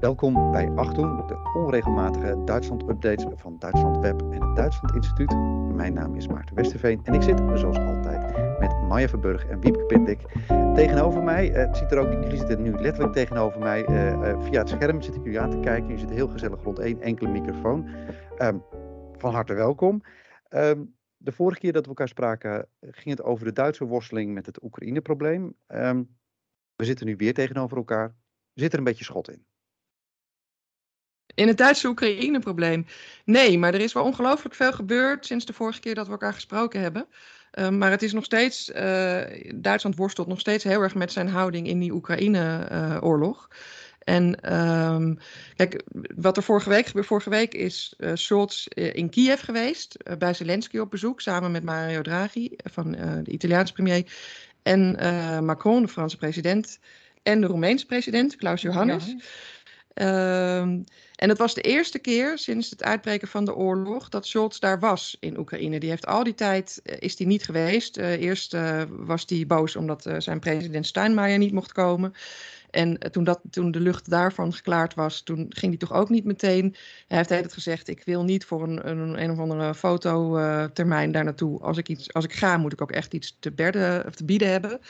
Welkom bij Achtung, de onregelmatige Duitsland-updates van Duitsland Web en het Duitsland Instituut. Mijn naam is Maarten Westerveen en ik zit, zoals altijd, met Maya Verburg en Wiepke Pindik tegenover mij. Uh, het ziet er ook, jullie zitten nu letterlijk tegenover mij. Uh, uh, via het scherm zit ik jullie aan te kijken. Jullie zitten heel gezellig rond één enkele microfoon. Um, van harte welkom. Um, de vorige keer dat we elkaar spraken ging het over de Duitse worsteling met het Oekraïne-probleem. Um, we zitten nu weer tegenover elkaar. Zit er een beetje schot in? In het Duitse Oekraïne-probleem? Nee, maar er is wel ongelooflijk veel gebeurd sinds de vorige keer dat we elkaar gesproken hebben. Uh, maar het is nog steeds, uh, Duitsland worstelt nog steeds heel erg met zijn houding in die Oekraïne-oorlog. en um, kijk, wat er vorige week gebeurde, vorige week is uh, Scholz in Kiev geweest, bij Zelensky op bezoek, samen met Mario Draghi, van de Italiaanse premier, en Macron, de Franse president, en de Roemeense president, Klaus Johannes. Ja. Uh, en het was de eerste keer sinds het uitbreken van de oorlog dat Scholz daar was in Oekraïne. Die heeft al die tijd uh, is die niet geweest. Uh, eerst uh, was hij boos omdat zijn president Steinmeier niet mocht komen. En toen, dat, toen de lucht daarvan geklaard was, toen ging hij toch ook niet meteen. Hij heeft altijd gezegd: Ik wil niet voor een, een, een of andere fototermijn daar naartoe. Als ik, iets, als ik ga, moet ik ook echt iets te, berden, of te bieden hebben.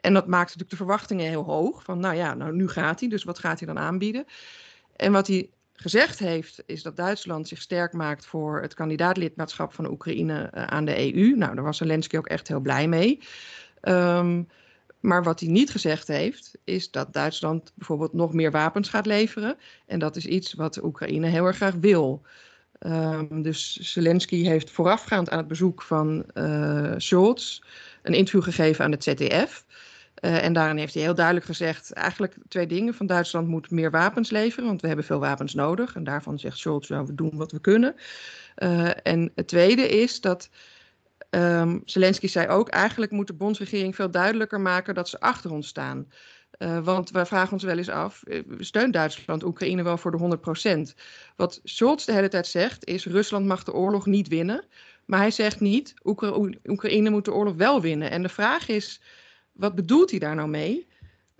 En dat maakt natuurlijk de verwachtingen heel hoog. Van nou ja, nou nu gaat hij, dus wat gaat hij dan aanbieden? En wat hij gezegd heeft, is dat Duitsland zich sterk maakt voor het kandidaatlidmaatschap van Oekraïne uh, aan de EU. Nou, daar was Zelensky ook echt heel blij mee. Um, maar wat hij niet gezegd heeft, is dat Duitsland bijvoorbeeld nog meer wapens gaat leveren. En dat is iets wat Oekraïne heel erg graag wil. Um, dus Zelensky heeft voorafgaand aan het bezoek van uh, Scholz een interview gegeven aan het ZDF. Uh, en daarin heeft hij heel duidelijk gezegd, eigenlijk twee dingen. Van Duitsland moet meer wapens leveren, want we hebben veel wapens nodig. En daarvan zegt Scholz, nou, we doen wat we kunnen. Uh, en het tweede is dat um, Zelensky zei ook, eigenlijk moet de bondsregering veel duidelijker maken dat ze achter ons staan. Uh, want wij vragen ons wel eens af, steunt Duitsland Oekraïne wel voor de 100%? Wat Scholz de hele tijd zegt is, Rusland mag de oorlog niet winnen. Maar hij zegt niet, Oekra Oekraïne moet de oorlog wel winnen. En de vraag is, wat bedoelt hij daar nou mee?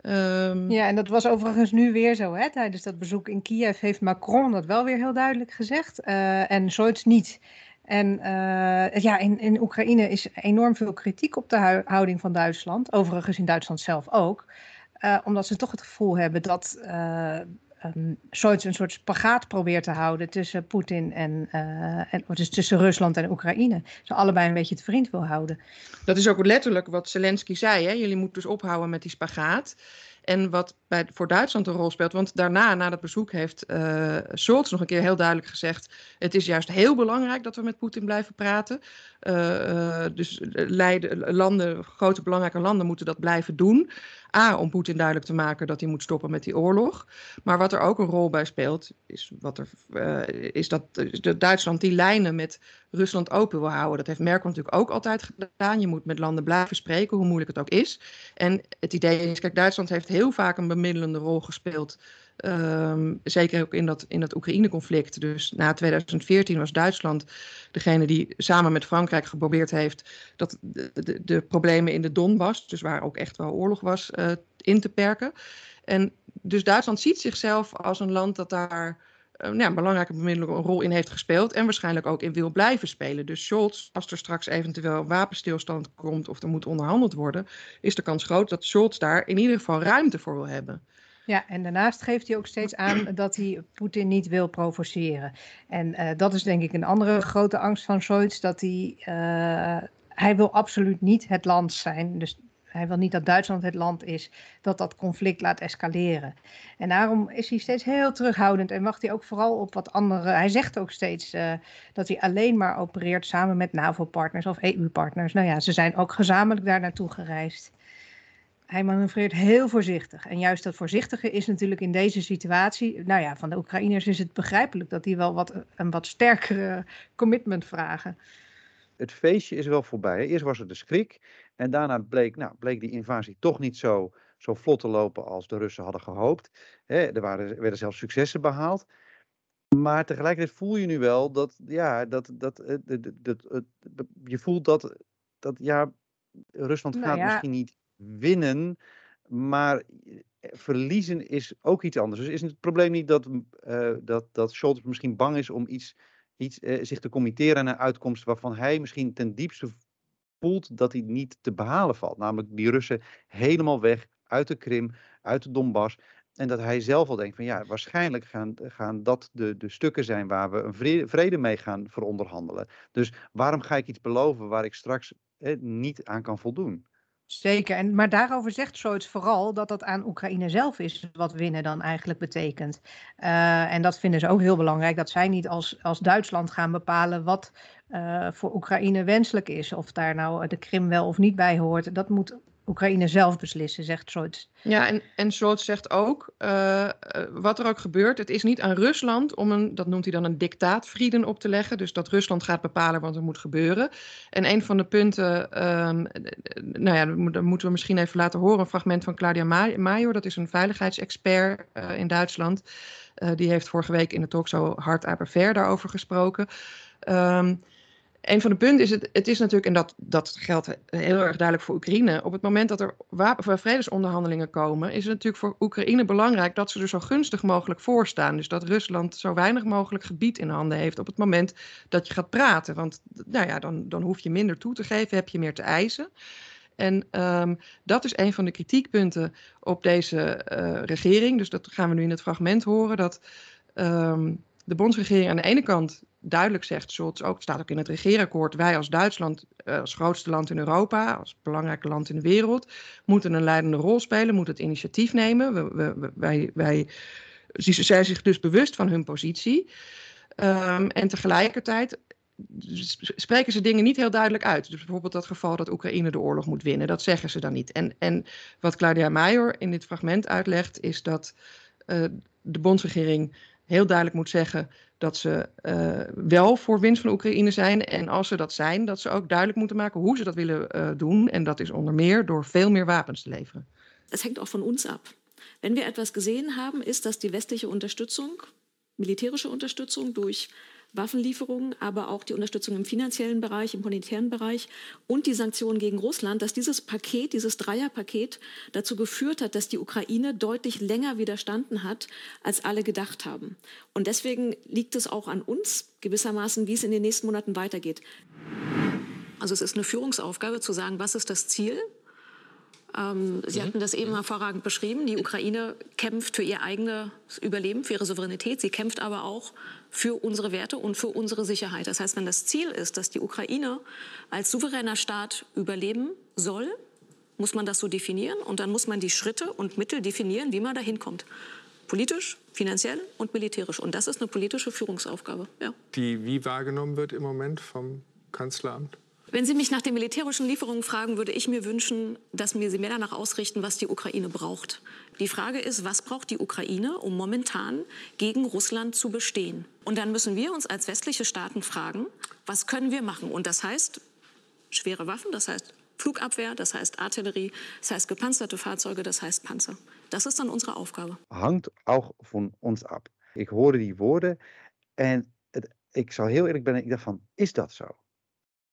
Um... Ja, en dat was overigens nu weer zo. Hè? Tijdens dat bezoek in Kiev heeft Macron dat wel weer heel duidelijk gezegd. Uh, en Scholz niet. En uh, ja, in, in Oekraïne is enorm veel kritiek op de houding van Duitsland. Overigens in Duitsland zelf ook. Uh, omdat ze toch het gevoel hebben dat um, een soort spagaat probeert te houden tussen Poetin en, uh, en dus tussen Rusland en Oekraïne. Ze allebei een beetje te vriend wil houden. Dat is ook letterlijk wat Zelensky zei. Hè? Jullie moeten dus ophouden met die spagaat. En wat bij, voor Duitsland een rol speelt. Want daarna, na dat bezoek, heeft uh, Scholz nog een keer heel duidelijk gezegd: Het is juist heel belangrijk dat we met Poetin blijven praten. Uh, dus landen, grote belangrijke landen moeten dat blijven doen. A, om Poetin duidelijk te maken dat hij moet stoppen met die oorlog. Maar wat er ook een rol bij speelt, is, wat er, uh, is dat Duitsland die lijnen met Rusland open wil houden. Dat heeft Merkel natuurlijk ook altijd gedaan. Je moet met landen blijven spreken, hoe moeilijk het ook is. En het idee is, kijk, Duitsland heeft heel vaak een bemiddelende rol gespeeld. Um, zeker ook in dat, in dat Oekraïne-conflict. Dus na 2014 was Duitsland degene die samen met Frankrijk geprobeerd heeft dat de, de, problemen in de Donbass, dus waar ook echt wel oorlog was, uh, in te perken. En dus Duitsland ziet zichzelf als een land dat daar uh, ja, een belangrijke bemiddelde rol in heeft gespeeld en waarschijnlijk ook in wil blijven spelen. Dus Scholz, als er straks eventueel wapenstilstand komt of er moet onderhandeld worden, is de kans groot dat Scholz daar in ieder geval ruimte voor wil hebben. Ja, en daarnaast geeft hij ook steeds aan dat hij Poetin niet wil provoceren. En uh, dat is denk ik een andere grote angst van Scholz, dat hij, uh, hij wil absoluut niet het land zijn. Dus hij wil niet dat Duitsland het land is dat dat conflict laat escaleren. En daarom is hij steeds heel terughoudend en wacht hij ook vooral op wat andere. Hij zegt ook steeds uh, dat hij alleen maar opereert samen met NAVO-partners of EU-partners. Nou ja, ze zijn ook gezamenlijk daar naartoe gereisd hij manoeuvreert heel voorzichtig. En juist dat voorzichtige is natuurlijk in deze situatie. Nou ja, van de Oekraïners is het begrijpelijk dat die wel wat, een wat sterkere commitment vragen. Het feestje is wel voorbij. Eerst was het de schrik. En daarna bleek, nou, bleek die invasie toch niet zo, zo vlot te lopen als de Russen hadden gehoopt. er waren, werden zelfs successen behaald. Maar tegelijkertijd voel je nu wel dat, ja, dat, dat, dat, dat, dat je voelt dat, dat ja, Rusland nou gaat ja. misschien niet winnen. Maar verliezen is ook iets anders. Dus is het probleem niet dat, uh, dat, dat Scholz misschien bang is om iets, iets, uh, zich te committeren aan een uitkomst waarvan hij misschien ten diepste voelt dat hij niet te behalen valt. Namelijk die Russen helemaal weg uit de Krim, uit de Donbass. En dat hij zelf al denkt van ja, waarschijnlijk gaan, gaan dat de, de stukken zijn waar we een vrede, vrede mee gaan veronderhandelen. Dus waarom ga ik iets beloven waar ik straks niet aan kan voldoen? Zeker, en, maar daarover zegt Scholz vooral dat dat aan Oekraïne zelf is wat winnen dan eigenlijk betekent. Uh, en dat vinden ze ook heel belangrijk, dat zij niet als, als Duitsland gaan bepalen wat uh, voor Oekraïne wenselijk is. Of daar nou de Krim wel of niet bij hoort. Dat moet Oekraïne zelf beslissen, zegt Scholz. Ja, en, en zegt ook, uh, wat er ook gebeurt, het is niet aan Rusland om een, dat noemt hij dan een dictaatvrieden op te leggen. Dus dat Rusland gaat bepalen wat er moet gebeuren. En een van de punten, um, nou ja, dat moeten we misschien even laten horen, een fragment van Claudia Major, dat is een veiligheidsexpert in Duitsland. Die heeft vorige week in de talkshow Hart Aberver daarover gesproken. Um, een van de punten is, het, het is natuurlijk, en dat, dat geldt heel erg duidelijk voor Oekraïne, op het moment dat er wapen, vredesonderhandelingen komen, is het natuurlijk voor Oekraïne belangrijk dat ze er zo gunstig mogelijk voor staan. Dus dat Rusland zo weinig mogelijk gebied in handen heeft op het moment dat je gaat praten. Want nou ja, dan, dan hoef je minder toe te geven, heb je meer te eisen. En um, dat is een van de kritiekpunten op deze uh, regering. Dus dat gaan we nu in het fragment horen. Dat um, de bondsregering aan de ene kant duidelijk zegt, Scholz ook, staat ook in het regeerakkoord, wij als Duitsland, eh, als grootste land in Europa, als belangrijke land in de wereld, moeten een leidende rol spelen, moeten het initiatief nemen. We, wij, wij, zijn zich dus bewust van hun positie. Um, en tegelijkertijd spreken ze dingen niet heel duidelijk uit. Dus bijvoorbeeld dat geval dat Oekraïne de oorlog moet winnen, dat zeggen ze dan niet. En, en wat Claudia Maior in dit fragment uitlegt, is dat uh, de bondsregering heel duidelijk moet zeggen dat ze uh, wel voor winst van Oekraïne zijn. En als ze dat zijn, dat ze ook duidelijk moeten maken hoe ze dat willen uh, doen. En dat is onder meer door veel meer Wapens te leveren. Het hangt ook van ons ab. Wenn wir etwas gesehen haben, ist, dass die westliche Unterstützung, militärische Unterstützung durch Waffenlieferungen, aber auch die Unterstützung im finanziellen Bereich, im monetären Bereich und die Sanktionen gegen Russland, dass dieses Paket, dieses Dreierpaket dazu geführt hat, dass die Ukraine deutlich länger widerstanden hat, als alle gedacht haben. Und deswegen liegt es auch an uns gewissermaßen, wie es in den nächsten Monaten weitergeht. Also es ist eine Führungsaufgabe zu sagen, was ist das Ziel, ähm, Sie mhm. hatten das eben hervorragend beschrieben. Die Ukraine kämpft für ihr eigenes Überleben, für ihre Souveränität. Sie kämpft aber auch für unsere Werte und für unsere Sicherheit. Das heißt, wenn das Ziel ist, dass die Ukraine als souveräner Staat überleben soll, muss man das so definieren und dann muss man die Schritte und Mittel definieren, wie man dahin kommt. Politisch, finanziell und militärisch. Und das ist eine politische Führungsaufgabe. Ja. Die wie wahrgenommen wird im Moment vom Kanzleramt? Wenn Sie mich nach den militärischen Lieferungen fragen, würde ich mir wünschen, dass mir Sie mehr danach ausrichten, was die Ukraine braucht. Die Frage ist, was braucht die Ukraine, um momentan gegen Russland zu bestehen? Und dann müssen wir uns als westliche Staaten fragen, was können wir machen? Und das heißt schwere Waffen, das heißt Flugabwehr, das heißt Artillerie, das heißt gepanzerte Fahrzeuge, das heißt Panzer. Das ist dann unsere Aufgabe. Hangt auch von uns ab. Ich hoorde die en het, ik zal heel eerlijk ben, ik dacht van, is?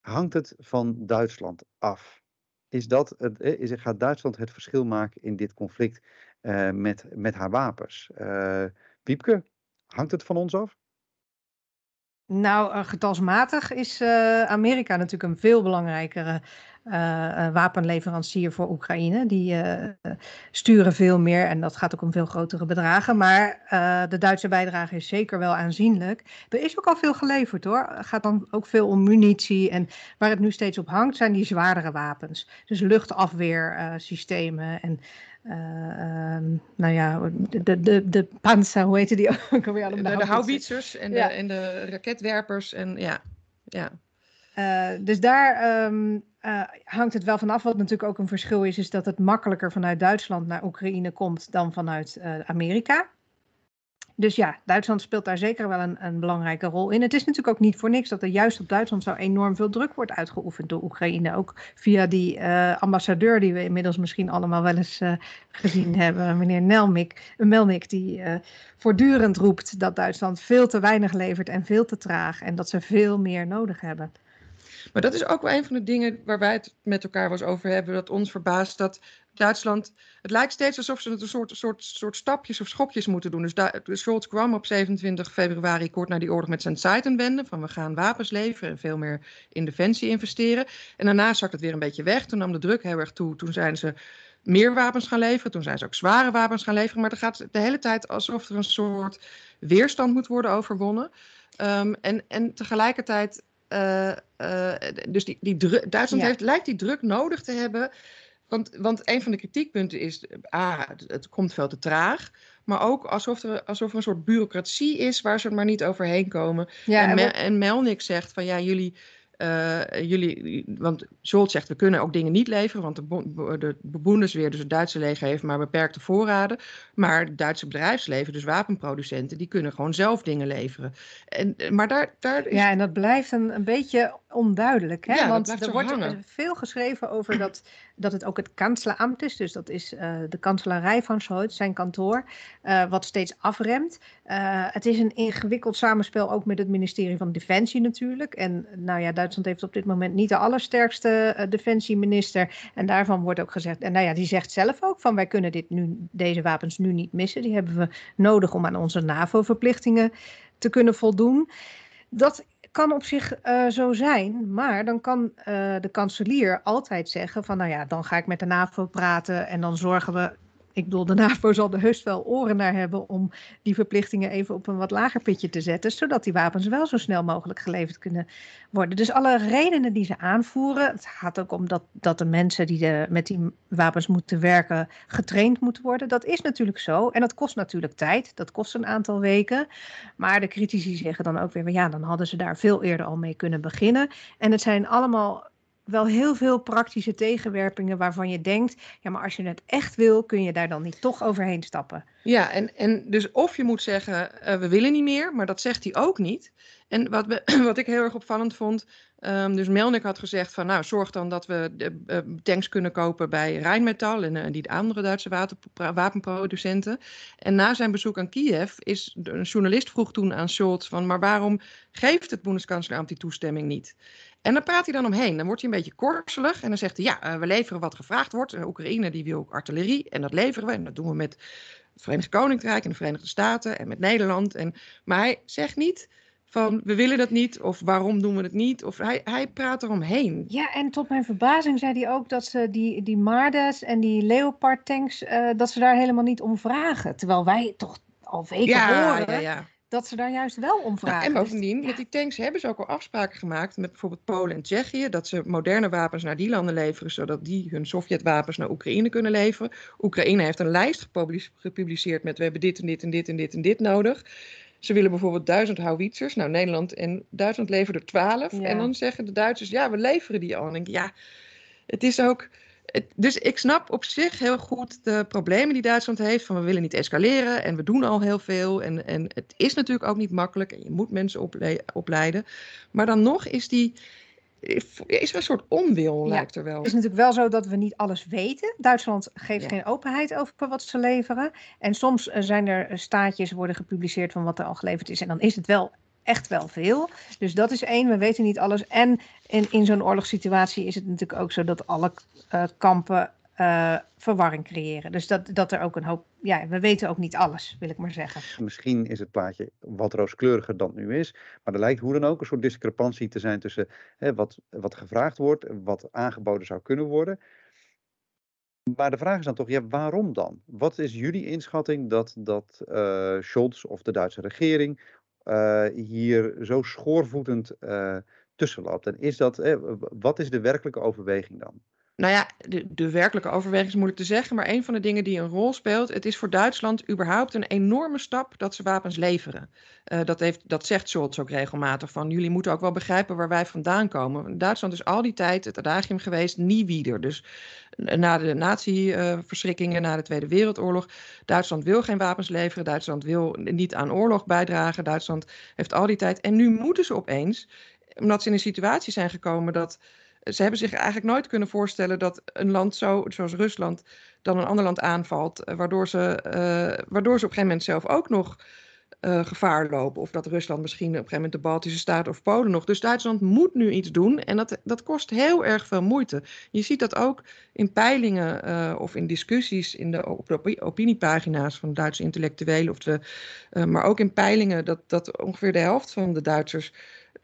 Hangt het van Duitsland af? Is dat het, is, gaat Duitsland het verschil maken in dit conflict uh, met, met haar wapens? Uh, Wiepke, hangt het van ons af? Nou, uh, getalsmatig is Amerika natuurlijk een veel belangrijkere uh, wapenleverancier voor Oekraïne. Die sturen veel meer en dat gaat ook om veel grotere bedragen. Maar de Duitse bijdrage is zeker wel aanzienlijk. Er is ook al veel geleverd hoor. Het gaat dan ook veel om munitie. En waar het nu steeds op hangt zijn die zwaardere wapens. Dus luchtafweersystemen en uh, nou ja, de, de, de panzer, hoe heet die ook alweer? De, de, de houwitsers en, ja. de, en de raketwerpers en ja, ja. Uh, dus daar um, uh, hangt het wel vanaf. Wat natuurlijk ook een verschil is, is dat het makkelijker vanuit Duitsland naar Oekraïne komt dan vanuit uh, Amerika. Dus ja, Duitsland speelt daar zeker wel een, een, belangrijke rol in. Het is natuurlijk ook niet voor niks dat er juist op Duitsland zo enorm veel druk wordt uitgeoefend door Oekraïne. Ook via die uh, ambassadeur die we inmiddels misschien allemaal wel eens uh, gezien hebben, meneer Nelmik, Melnik, die uh, voortdurend roept dat Duitsland veel te weinig levert en veel te traag en dat ze veel meer nodig hebben. Maar dat is ook wel een van de dingen waar wij het met elkaar eens over hebben. Dat ons verbaast dat Duitsland. Het lijkt steeds alsof ze een soort, soort, soort stapjes of schokjes moeten doen. Dus, dus Scholz kwam op 27 februari kort na die oorlog met zijn Zeitenwende. Van we gaan wapens leveren en veel meer in defensie investeren. En daarna zakt het weer een beetje weg. Toen nam de druk heel erg toe. Toen zijn ze meer wapens gaan leveren. Toen zijn ze ook zware wapens gaan leveren. Maar er gaat de hele tijd alsof er een soort weerstand moet worden overwonnen. Um, en, en tegelijkertijd, uh, uh, dus die, die Duitsland heeft, lijkt die druk nodig te hebben. Want, want een van de kritiekpunten is, ah, het, het komt veel te traag. Maar ook alsof er, alsof er een soort bureaucratie is waar ze maar niet overheen komen. Ja, en, en, en Melnik zegt van ja, jullie jullie, want Scholz zegt we kunnen ook dingen niet leveren, want de, de dus het Duitse leger, heeft maar beperkte voorraden. Maar het Duitse bedrijfsleven, dus wapenproducenten, die kunnen gewoon zelf dingen leveren. En, maar daar, daar is... Ja, en dat blijft een, een beetje onduidelijk. Hè? Ja, want er wordt hangen. veel geschreven over dat, dat het ook het kansleramt is. Dus dat is uh, de kanselarij van Scholz, zijn kantoor, uh, wat steeds afremt. Uh, het is een ingewikkeld samenspel ook met het ministerie van Defensie natuurlijk. En nou ja, Duitsland heeft op dit moment niet de allersterkste defensieminister. En daarvan wordt ook gezegd, en nou ja, die zegt zelf ook van wij kunnen dit nu, deze wapens nu niet missen. Die hebben we nodig om aan onze NAVO-verplichtingen te kunnen voldoen. Dat kan op zich uh, zo zijn, maar dan kan uh, de kanselier altijd zeggen van nou ja, dan ga ik met de NAVO praten en dan zorgen we ik bedoel, de NAVO zal er heus wel oren naar hebben om die verplichtingen even op een wat lager pitje te zetten, zodat die wapens wel zo snel mogelijk geleverd kunnen worden. Dus alle redenen die ze aanvoeren, het gaat ook om dat, dat de mensen die met die wapens moeten werken getraind moeten worden. Dat is natuurlijk zo en dat kost natuurlijk tijd, dat kost een aantal weken. Maar de critici zeggen dan ook weer, ja, dan hadden ze daar veel eerder al mee kunnen beginnen. En het zijn allemaal wel heel veel praktische tegenwerpingen waarvan je denkt, ja, maar als je het echt wil, kun je daar dan niet toch overheen stappen. Ja, en, en dus of je moet zeggen, uh, we willen niet meer, maar dat zegt hij ook niet. En wat, we, wat ik heel erg opvallend vond, um, dus Melnik had gezegd van, nou, zorg dan dat we de, uh, tanks kunnen kopen bij Rijnmetal en uh, die de andere Duitse wapenproducenten. En na zijn bezoek aan Kiev is een journalist vroeg toen aan Scholz van, maar waarom geeft het Bundeskanzleramt die toestemming niet? En dan praat hij dan omheen. Dan wordt hij een beetje korselig. En dan zegt hij, ja, uh, we leveren wat gevraagd wordt. De Oekraïne die wil artillerie. En dat leveren we. En dat doen we met het Verenigd Koninkrijk en de Verenigde Staten. En met Nederland. En, maar hij zegt niet van, we willen dat niet. Of waarom doen we het niet. Of hij, hij praat eromheen. Ja, en tot mijn verbazing zei hij ook dat ze die, die Mardes en die Leopard tanks... Uh, dat ze daar helemaal niet om vragen. Terwijl wij toch al weken ja, horen... Ja, ja dat ze daar juist wel om vragen. Nou, en bovendien, dus, met die tanks hebben ze ook al afspraken gemaakt met bijvoorbeeld Polen en Tsjechië, dat ze moderne wapens naar die landen leveren, zodat die hun Sovjetwapens naar Oekraïne kunnen leveren. Oekraïne heeft een lijst gepubliceerd met we hebben dit en dit en dit en dit en dit nodig. Ze willen bijvoorbeeld duizend houwitsers. Nou, Nederland en Duitsland leveren er twaalf. En dan zeggen de Duitsers, ja, we leveren die al. En denk ja, het is ook dus ik snap op zich heel goed de problemen die Duitsland heeft. Van we willen niet escaleren en we doen al heel veel. En, en het is natuurlijk ook niet makkelijk en je moet mensen opleiden. Maar dan nog is die. Is er een soort onwil, lijkt er wel. Het is natuurlijk wel zo dat we niet alles weten. Duitsland geeft geen openheid over wat ze leveren. En soms eh, zijn er staatjes worden gepubliceerd van wat er al geleverd is. En dan is het wel echt wel veel. Dus dat is één, we weten niet alles. En in, in zo'n oorlogssituatie is het natuurlijk ook zo dat alle uh, kampen uh, verwarring creëren. Dus dat, dat er ook een hoop. Ja, we weten ook niet alles, wil ik maar zeggen. Misschien is het plaatje wat rooskleuriger dan nu is. Maar er lijkt hoe dan ook een soort discrepantie te zijn tussen hè, wat, wat gevraagd wordt, wat aangeboden zou kunnen worden. Maar de vraag is dan toch, ja, waarom dan? Wat is jullie inschatting dat, dat uh, Scholz of de Duitse regering hier zo schoorvoetend uh, tussen loopt. En is dat, eh, wat is de werkelijke overweging dan? Nou ja, de, de werkelijke overweging is moeilijk te zeggen, maar een van de dingen die een rol speelt, het is voor Duitsland überhaupt een enorme stap dat ze wapens leveren. Uh, dat, heeft, dat zegt Scholz ook regelmatig, van jullie moeten ook wel begrijpen waar wij vandaan komen. Duitsland is al die tijd het adagium geweest, nie wieder. Dus na de nazi-verschrikkingen, na de Tweede Wereldoorlog, Duitsland wil geen wapens leveren, Duitsland wil niet aan oorlog bijdragen, Duitsland heeft al die tijd. En nu moeten ze opeens, omdat ze in een situatie zijn gekomen dat ze hebben zich eigenlijk nooit kunnen voorstellen dat een land zo, zoals Rusland dan een ander land aanvalt, eh, waardoor ze, uh, waardoor ze op een gegeven moment zelf ook nog uh, gevaar lopen. Of dat Rusland misschien op een gegeven moment de Baltische Staten of Polen nog. Dus Duitsland moet nu iets doen en dat, dat kost heel erg veel moeite. Je ziet dat ook in peilingen of in discussies in de, op de opiniepagina's van Duitse intellectuelen. Of de, maar ook in peilingen dat, dat ongeveer de helft van de Duitsers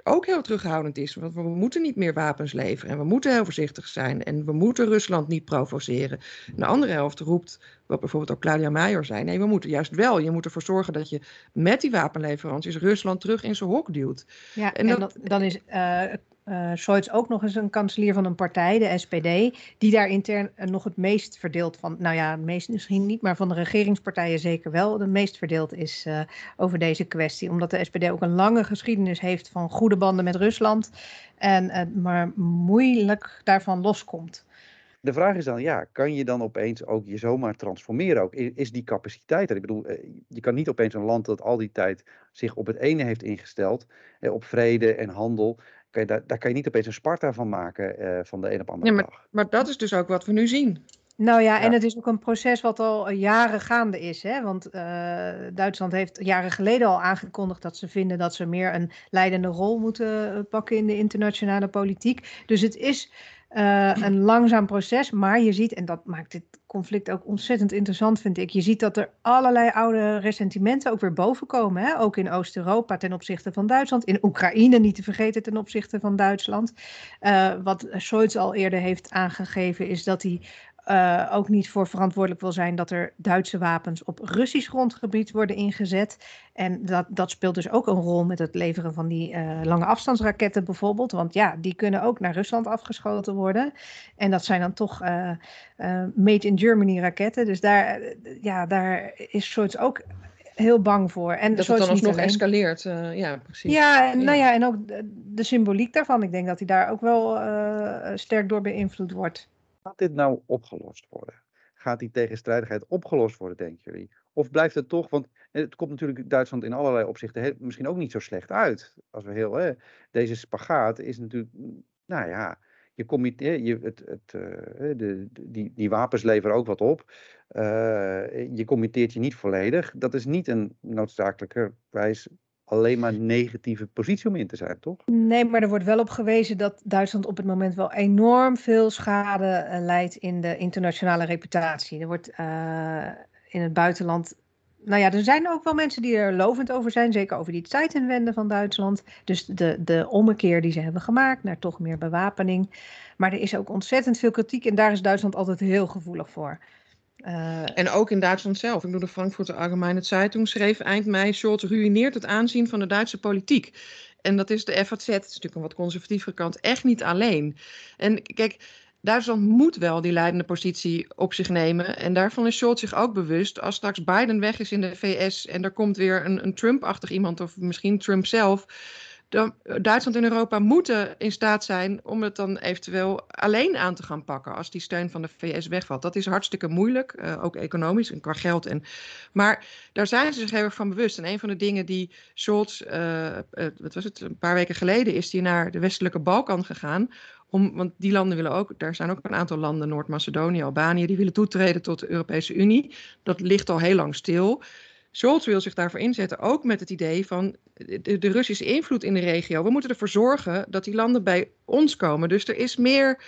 ook heel terughoudend is. Want we moeten niet meer wapens leveren en we moeten heel voorzichtig zijn en we moeten Rusland niet provoceren. En de andere helft roept, wat bijvoorbeeld ook Claudia Meijer zei, nee, we moeten juist wel. Je moet ervoor zorgen dat je met die wapenleveranties Rusland terug in zijn hok duwt. Ja, en, en dat, dan is uh, uh, Scholz ook nog eens een kanselier van een partij, de SPD, die daar intern nog het meest verdeeld van, nou ja, meest misschien niet, maar van de regeringspartijen zeker wel, de meest verdeeld is uh, over deze kwestie. Omdat de SPD ook een lange geschiedenis heeft van goede banden met Rusland en uh, maar moeilijk daarvan loskomt. De vraag is dan, ja, kan je dan opeens ook je zomaar transformeren? Ook? Is die capaciteit er? Ik bedoel, je kan niet opeens een land dat al die tijd zich op het ene heeft ingesteld, op vrede en handel, kan je, daar, daar kan je niet opeens een Sparta van maken uh, van de een op de andere ja, maar, dag. Maar dat is dus ook wat we nu zien. Nou ja, ja, en het is ook een proces wat al jaren gaande is. Hè? Want uh, Duitsland heeft jaren geleden al aangekondigd dat ze vinden dat ze meer een leidende rol moeten pakken in de internationale politiek. Dus het is uh, een langzaam proces, maar je ziet, en dat maakt dit conflict ook ontzettend interessant, vind ik. Je ziet dat er allerlei oude ressentimenten ook weer boven komen. Hè? Ook in Oost-Europa ten opzichte van Duitsland. In Oekraïne niet te vergeten ten opzichte van Duitsland. Uh, wat Scholz al eerder heeft aangegeven is dat hij uh, ook niet voor verantwoordelijk wil zijn dat er Duitse wapens op Russisch grondgebied worden ingezet. En dat, dat speelt dus ook een rol met het leveren van die uh, lange afstandsraketten bijvoorbeeld. Want ja, die kunnen ook naar Rusland afgeschoten worden. En dat zijn dan toch uh, made in Germany raketten. Dus daar, ja, daar is Scholz ook heel bang voor. En dat het dan alsnog escaleert, uh, ja, precies. Ja, en, nou ja, en ook de, de, symboliek daarvan. Ik denk dat hij daar ook wel uh, sterk door beïnvloed wordt. Gaat dit nou opgelost worden? Gaat die tegenstrijdigheid opgelost worden, denken jullie? Of blijft het toch, want het komt natuurlijk Duitsland in allerlei opzichten misschien ook niet zo slecht uit. Als we heel, deze spagaat is natuurlijk, nou ja, je committeert, je, het, het, uh, de, die, die wapens leveren ook wat op. Uh, je committeert je niet volledig. Dat is niet een noodzakelijkerwijs alleen maar negatieve positie om in te zijn, toch? Nee, maar er wordt wel op gewezen dat Duitsland op het moment wel enorm veel schade uh, leidt in de internationale reputatie. Er wordt uh, in het buitenland. Nou ja, er zijn ook wel mensen die er lovend over zijn, zeker over die tijdinwenden van Duitsland. Dus de, de ommekeer die ze hebben gemaakt naar toch meer bewapening. Maar er is ook ontzettend veel kritiek en daar is Duitsland altijd heel gevoelig voor. Uh, en ook in Duitsland zelf. Ik bedoel, de Frankfurter Allgemeine Zeitung schreef eind mei... Scholz ruïneert het aanzien van de Duitse politiek. En dat is de FAZ, het is natuurlijk een wat conservatievere kant, echt niet alleen. En kijk, Duitsland moet wel die leidende positie op zich nemen. En daarvan is Scholz zich ook bewust. Als straks Biden weg is in de VS en er komt weer een, een Trump-achtig iemand... of misschien Trump zelf dan, Duitsland en Europa moeten in staat zijn om het dan eventueel alleen aan te gaan pakken als die steun van de VS wegvalt. Dat is hartstikke moeilijk, uh, ook economisch en qua geld. En, maar daar zijn ze zich heel erg van bewust. En een van de dingen die Scholz, uh, wat was het, een paar weken geleden is hij naar de westelijke Balkan gegaan. Om, want die landen willen ook, daar zijn ook een aantal landen, Noord-Macedonië, Albanië, die willen toetreden tot de Europese Unie. Dat ligt al heel lang stil. Scholz wil zich daarvoor inzetten, ook met het idee van de, de, Russische invloed in de regio. We moeten ervoor zorgen dat die landen bij ons komen. Dus er is meer.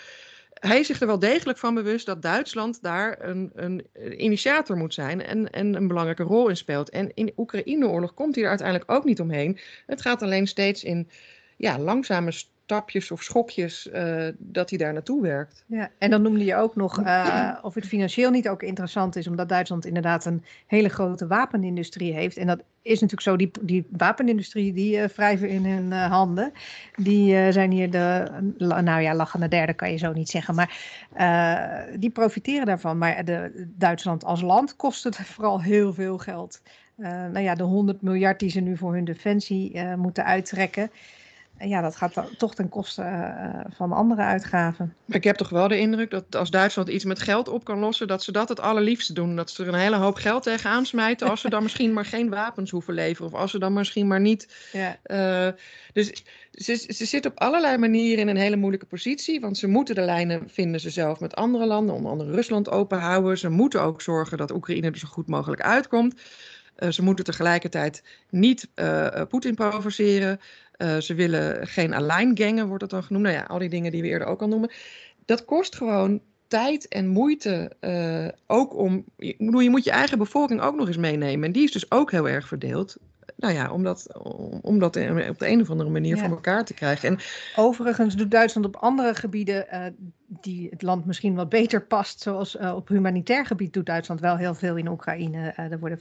Hij is zich er wel degelijk van bewust dat Duitsland daar een, een initiator moet zijn en, en een belangrijke rol in speelt. En in de Oekraïne-oorlog komt hij er uiteindelijk ook niet omheen. Het gaat alleen steeds in ja, langzame stapjes of schokjes uh, dat hij daar naartoe werkt. Ja, en dan noemde je ook nog uh, of het financieel niet ook interessant is, omdat Duitsland inderdaad een hele grote wapenindustrie heeft. En dat is natuurlijk zo, die, die wapenindustrie die uh, wrijven in hun handen. Die zijn hier de, nou ja, lachende derde kan je zo niet zeggen, maar die profiteren daarvan. Maar de, Duitsland als land kost het vooral heel veel geld. nou ja, de 100 miljard die ze nu voor hun defensie moeten uittrekken ja, dat gaat toch ten koste uh, van andere uitgaven. Maar ik heb toch wel de indruk dat als Duitsland iets met geld op kan lossen, dat ze dat het allerliefste doen. Dat ze er een hele hoop geld tegenaan smijten als ze dan misschien maar geen wapens hoeven leveren. Of als ze dan misschien maar niet. Ja. Uh, dus ze, ze zit op allerlei manieren in een hele moeilijke positie. Want ze moeten de lijnen, vinden ze zelf, met andere landen, onder andere Rusland, openhouden. Ze moeten ook zorgen dat Oekraïne er zo goed mogelijk uitkomt. ze moeten tegelijkertijd niet Poetin provoceren. Ze willen geen Alleingangen, wordt dat dan genoemd. Nou ja, al die dingen die we eerder ook al noemen. Dat kost gewoon tijd en moeite ook om. Je, je moet je eigen bevolking ook nog eens meenemen. En die is dus ook heel erg verdeeld nou ja, om dat, om dat op de een of andere manier voor elkaar te krijgen. En, Overigens doet Duitsland op andere gebieden uh, die het land misschien wat beter past, zoals uh, op humanitair gebied doet Duitsland wel heel veel in Oekraïne. Uh, er worden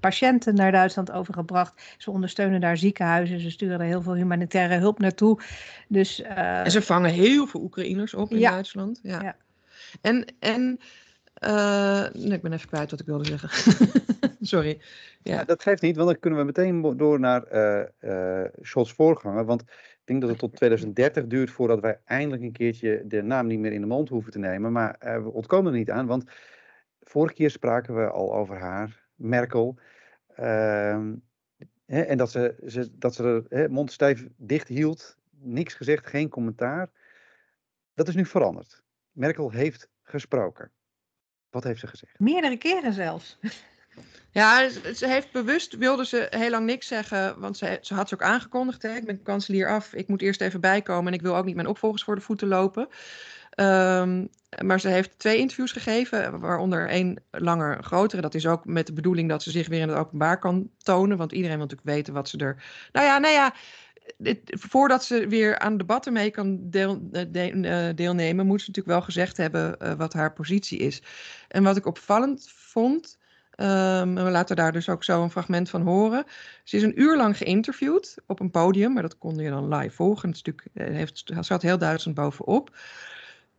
patiënten naar Duitsland overgebracht. Ze ondersteunen daar ziekenhuizen, ze sturen er heel veel humanitaire hulp naartoe. Dus, en ze vangen heel veel Oekraïners op in Duitsland. Ja. ja. En, en nee, ik ben even kwijt wat ik wilde zeggen. Sorry. Ja. dat geeft niet, want dan kunnen we meteen door naar uh, uh, Scholz' voorganger. Want ik denk dat het tot 2030 duurt voordat wij eindelijk een keertje de naam niet meer in de mond hoeven te nemen. Maar we ontkomen er niet aan, want vorige keer spraken we al over haar, Merkel. Ehm, en dat ze, ze, dat ze mond stijf dicht hield, niks gezegd, geen commentaar. Dat is nu veranderd. Merkel heeft gesproken. Wat heeft ze gezegd? Meerdere keren zelfs. Ja, ze heeft bewust, wilde ze heel lang niks zeggen, want ze, ze had ze ook aangekondigd. Hè? Ik ben kanselier af, ik moet eerst even bijkomen en ik wil ook niet mijn opvolgers voor de voeten lopen. Um, maar ze heeft twee interviews gegeven, waaronder één langer, grotere. Dat is ook met de bedoeling dat ze zich weer in het openbaar kan tonen, want iedereen wil natuurlijk weten wat ze er... Nou ja, nou ja, voordat ze weer aan debatten mee kan eh, de, uh, deelnemen, moet ze natuurlijk wel gezegd hebben uh, wat haar positie is. En wat ik opvallend vond, Um, we laten daar dus ook zo een fragment van horen. Ze is een uur lang geïnterviewd op een podium, maar dat kon je dan live volgen. Het eh, heeft, zat heel Duitsland bovenop.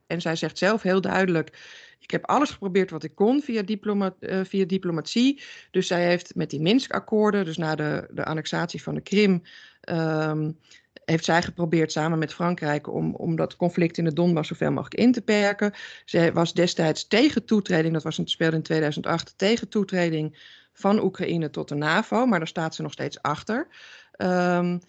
En zij zegt zelf heel duidelijk: Ik heb alles geprobeerd wat ik kon via, diploma, uh, via diplomatie. Dus zij heeft met die Minsk-akkoorden, dus na de, de annexatie van de Krim. Um, heeft zij geprobeerd samen met Frankrijk om, om dat conflict in de Donbass zoveel mogelijk in te perken. Zij was destijds tegen toetreding, dat was een speelde in 2008, tegen toetreding van Oekraïne tot de NAVO, maar daar staat ze nog steeds achter. Um,